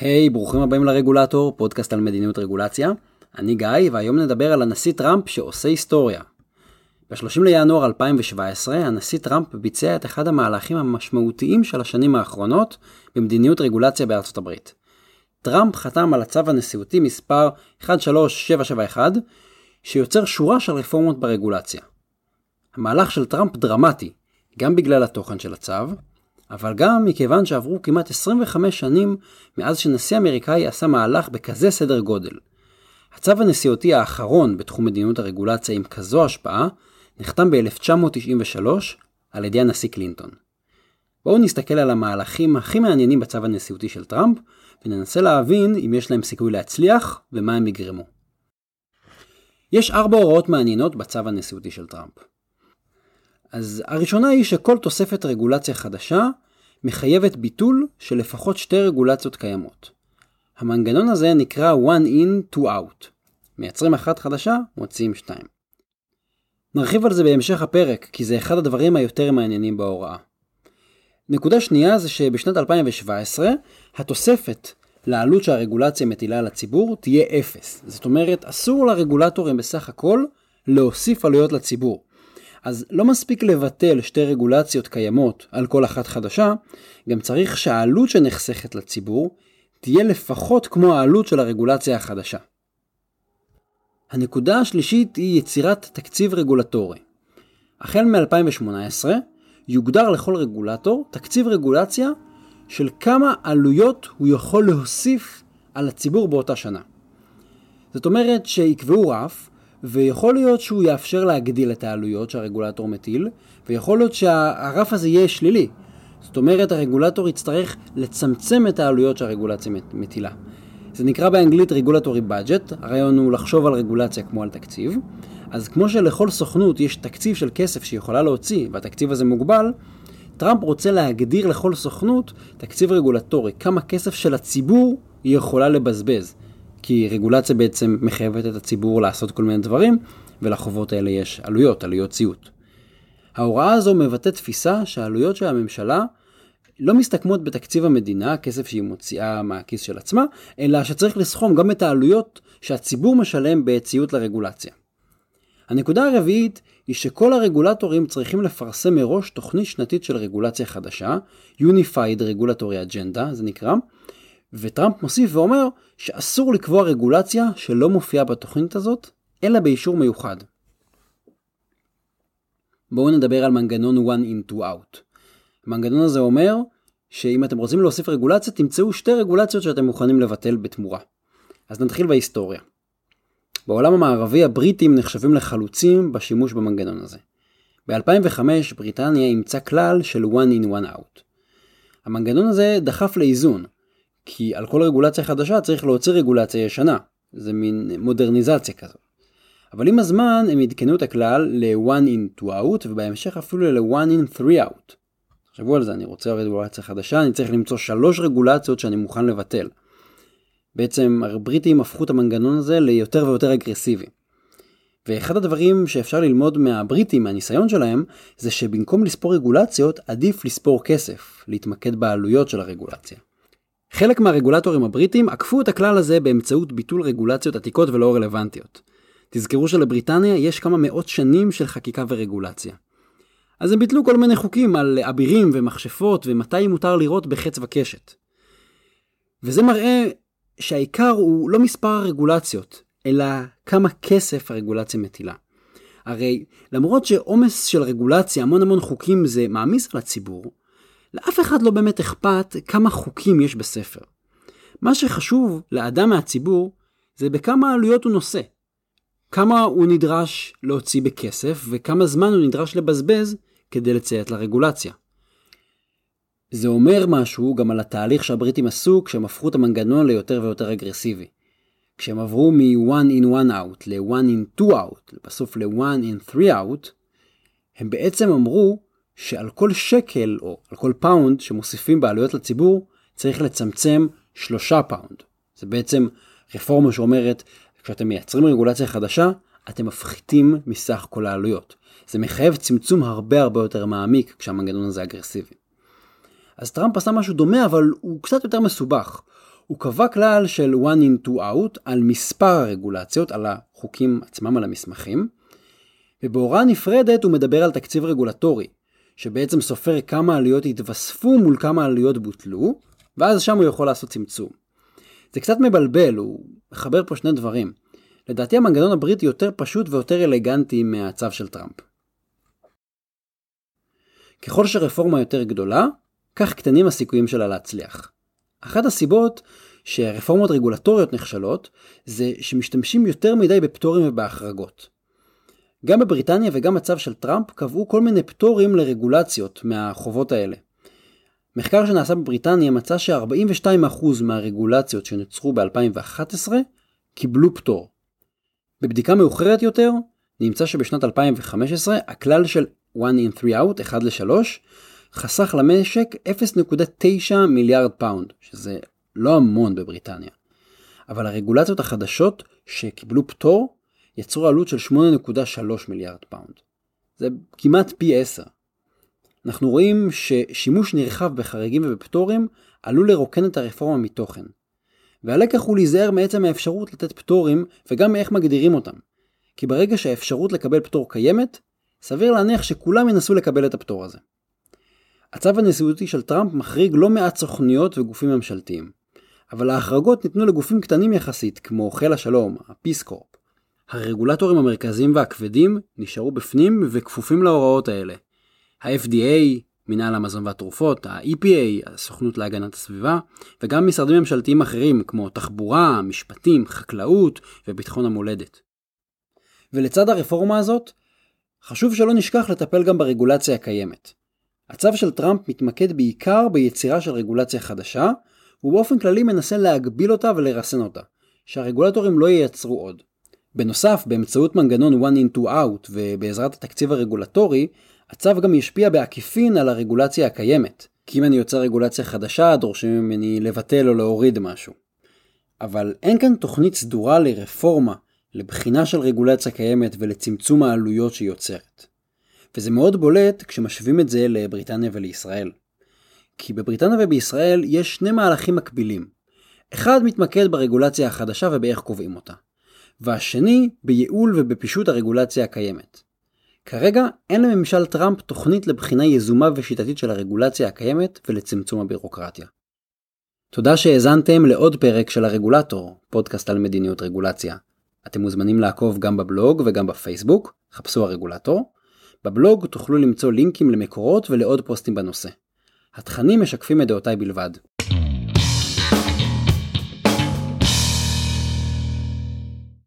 היי, hey, ברוכים הבאים לרגולטור, פודקאסט על מדיניות רגולציה. אני גיא, והיום נדבר על הנשיא טראמפ שעושה היסטוריה. ב-30 לינואר 2017, הנשיא טראמפ ביצע את אחד המהלכים המשמעותיים של השנים האחרונות במדיניות רגולציה בארצות הברית. טראמפ חתם על הצו הנשיאותי מספר 13771, שיוצר שורה של רפורמות ברגולציה. המהלך של טראמפ דרמטי, גם בגלל התוכן של הצו, אבל גם מכיוון שעברו כמעט 25 שנים מאז שנשיא אמריקאי עשה מהלך בכזה סדר גודל. הצו הנשיאותי האחרון בתחום מדיניות הרגולציה עם כזו השפעה נחתם ב-1993 על ידי הנשיא קלינטון. בואו נסתכל על המהלכים הכי מעניינים בצו הנשיאותי של טראמפ וננסה להבין אם יש להם סיכוי להצליח ומה הם יגרמו. יש ארבע הוראות מעניינות בצו הנשיאותי של טראמפ. אז הראשונה היא שכל תוספת רגולציה חדשה מחייבת ביטול של לפחות שתי רגולציות קיימות. המנגנון הזה נקרא one in, two out. מייצרים אחת חדשה, מוציאים שתיים. נרחיב על זה בהמשך הפרק, כי זה אחד הדברים היותר מעניינים בהוראה. נקודה שנייה זה שבשנת 2017, התוספת לעלות שהרגולציה מטילה על הציבור תהיה אפס. זאת אומרת, אסור לרגולטורים בסך הכל להוסיף עלויות לציבור. אז לא מספיק לבטל שתי רגולציות קיימות על כל אחת חדשה, גם צריך שהעלות שנחסכת לציבור תהיה לפחות כמו העלות של הרגולציה החדשה. הנקודה השלישית היא יצירת תקציב רגולטורי. החל מ-2018 יוגדר לכל רגולטור תקציב רגולציה של כמה עלויות הוא יכול להוסיף על הציבור באותה שנה. זאת אומרת שיקבעו רף ויכול להיות שהוא יאפשר להגדיל את העלויות שהרגולטור מטיל, ויכול להיות שהרף הזה יהיה שלילי. זאת אומרת, הרגולטור יצטרך לצמצם את העלויות שהרגולציה מטילה. זה נקרא באנגלית רגולטורי budget, הרעיון הוא לחשוב על רגולציה כמו על תקציב. אז כמו שלכל סוכנות יש תקציב של כסף שהיא יכולה להוציא, והתקציב הזה מוגבל, טראמפ רוצה להגדיר לכל סוכנות תקציב רגולטורי, כמה כסף של הציבור היא יכולה לבזבז. כי רגולציה בעצם מחייבת את הציבור לעשות כל מיני דברים, ולחובות האלה יש עלויות, עלויות ציות. ההוראה הזו מבטאת תפיסה שהעלויות של הממשלה לא מסתכמות בתקציב המדינה, כסף שהיא מוציאה מהכיס של עצמה, אלא שצריך לסכום גם את העלויות שהציבור משלם בציות לרגולציה. הנקודה הרביעית היא שכל הרגולטורים צריכים לפרסם מראש תוכנית שנתית של רגולציה חדשה, Unified Regulatory Agenda זה נקרא, וטראמפ מוסיף ואומר שאסור לקבוע רגולציה שלא מופיעה בתוכנית הזאת, אלא באישור מיוחד. בואו נדבר על מנגנון one in two out. המנגנון הזה אומר שאם אתם רוצים להוסיף רגולציה, תמצאו שתי רגולציות שאתם מוכנים לבטל בתמורה. אז נתחיל בהיסטוריה. בעולם המערבי הבריטים נחשבים לחלוצים בשימוש במנגנון הזה. ב-2005 בריטניה אימצה כלל של one in one out. המנגנון הזה דחף לאיזון, כי על כל רגולציה חדשה צריך להוציא רגולציה ישנה. זה מין מודרניזציה כזאת. אבל עם הזמן הם עדכנו את הכלל ל-one in 2 out ובהמשך אפילו ל-one in 3 out. תחשבו על זה, אני רוצה רגולציה חדשה, אני צריך למצוא שלוש רגולציות שאני מוכן לבטל. בעצם הבריטים הפכו את המנגנון הזה ליותר ויותר אגרסיבי. ואחד הדברים שאפשר ללמוד מהבריטים, מהניסיון שלהם, זה שבמקום לספור רגולציות, עדיף לספור כסף, להתמקד בעלויות של הרגולציה. חלק מהרגולטורים הבריטים עקפו את הכלל הזה באמצעות ביטול רגולציות עתיקות ולא רלוונטיות. תזכרו שלבריטניה יש כמה מאות שנים של חקיקה ורגולציה. אז הם ביטלו כל מיני חוקים על אבירים ומכשפות ומתי מותר לירות בחץ וקשת. וזה מראה שהעיקר הוא לא מספר הרגולציות, אלא כמה כסף הרגולציה מטילה. הרי למרות שעומס של רגולציה, המון המון חוקים זה מעמיס על הציבור, לאף אחד לא באמת אכפת כמה חוקים יש בספר. מה שחשוב לאדם מהציבור זה בכמה עלויות הוא נושא. כמה הוא נדרש להוציא בכסף וכמה זמן הוא נדרש לבזבז כדי לציית לרגולציה. זה אומר משהו גם על התהליך שהבריטים עשו כשהם הפכו את המנגנון ליותר ויותר אגרסיבי. כשהם עברו מ-one in one out ל-one in two out, בסוף ל-one in three out, הם בעצם אמרו שעל כל שקל או על כל פאונד שמוסיפים בעלויות לציבור, צריך לצמצם שלושה פאונד. זה בעצם רפורמה שאומרת, כשאתם מייצרים רגולציה חדשה, אתם מפחיתים מסך כל העלויות. זה מחייב צמצום הרבה הרבה יותר מעמיק כשהמנגנון הזה אגרסיבי. אז טראמפ עשה משהו דומה, אבל הוא קצת יותר מסובך. הוא קבע כלל של one in two out על מספר הרגולציות, על החוקים עצמם, על המסמכים, ובהוראה נפרדת הוא מדבר על תקציב רגולטורי, שבעצם סופר כמה עלויות התווספו מול כמה עלויות בוטלו, ואז שם הוא יכול לעשות צמצום. זה קצת מבלבל, הוא מחבר פה שני דברים. לדעתי המנגנון הבריטי יותר פשוט ויותר אלגנטי מהצו של טראמפ. ככל שרפורמה יותר גדולה, כך קטנים הסיכויים שלה להצליח. אחת הסיבות שרפורמות רגולטוריות נכשלות, זה שמשתמשים יותר מדי בפטורים ובהחרגות. גם בבריטניה וגם הצו של טראמפ קבעו כל מיני פטורים לרגולציות מהחובות האלה. מחקר שנעשה בבריטניה מצא ש-42% מהרגולציות שנוצרו ב-2011 קיבלו פטור. בבדיקה מאוחרת יותר, נמצא שבשנת 2015 הכלל של 1 in 3 out, 1 ל-3, חסך למשק 0.9 מיליארד פאונד, שזה לא המון בבריטניה. אבל הרגולציות החדשות שקיבלו פטור יצרו עלות של 8.3 מיליארד פאונד. זה כמעט פי 10. אנחנו רואים ששימוש נרחב בחריגים ובפטורים עלול לרוקן את הרפורמה מתוכן. והלקח הוא להיזהר מעצם האפשרות לתת פטורים וגם מאיך מגדירים אותם. כי ברגע שהאפשרות לקבל פטור קיימת, סביר להניח שכולם ינסו לקבל את הפטור הזה. הצו הנשיאותי של טראמפ מחריג לא מעט סוכניות וגופים ממשלתיים, אבל ההחרגות ניתנו לגופים קטנים יחסית כמו חיל השלום, הפיסקורפ. הרגולטורים המרכזיים והכבדים נשארו בפנים וכפופים להוראות האלה. ה-FDA, מנהל המזון והתרופות, ה-EPA, הסוכנות להגנת הסביבה, וגם משרדים ממשלתיים אחרים כמו תחבורה, משפטים, חקלאות וביטחון המולדת. ולצד הרפורמה הזאת, חשוב שלא נשכח לטפל גם ברגולציה הקיימת. הצו של טראמפ מתמקד בעיקר ביצירה של רגולציה חדשה, ובאופן כללי מנסה להגביל אותה ולרסן אותה, שהרגולטורים לא ייצרו עוד. בנוסף, באמצעות מנגנון one in two out ובעזרת התקציב הרגולטורי, הצו גם ישפיע בעקיפין על הרגולציה הקיימת. כי אם אני יוצר רגולציה חדשה, דורשים ממני לבטל או להוריד משהו. אבל אין כאן תוכנית סדורה לרפורמה, לבחינה של רגולציה קיימת ולצמצום העלויות שהיא יוצרת. וזה מאוד בולט כשמשווים את זה לבריטניה ולישראל. כי בבריטניה ובישראל יש שני מהלכים מקבילים. אחד מתמקד ברגולציה החדשה ובאיך קובעים אותה. והשני בייעול ובפישוט הרגולציה הקיימת. כרגע אין לממשל טראמפ תוכנית לבחינה יזומה ושיטתית של הרגולציה הקיימת ולצמצום הבירוקרטיה. תודה שהאזנתם לעוד פרק של הרגולטור, פודקאסט על מדיניות רגולציה. אתם מוזמנים לעקוב גם בבלוג וגם בפייסבוק, חפשו הרגולטור. בבלוג תוכלו למצוא לינקים למקורות ולעוד פוסטים בנושא. התכנים משקפים את דעותיי בלבד.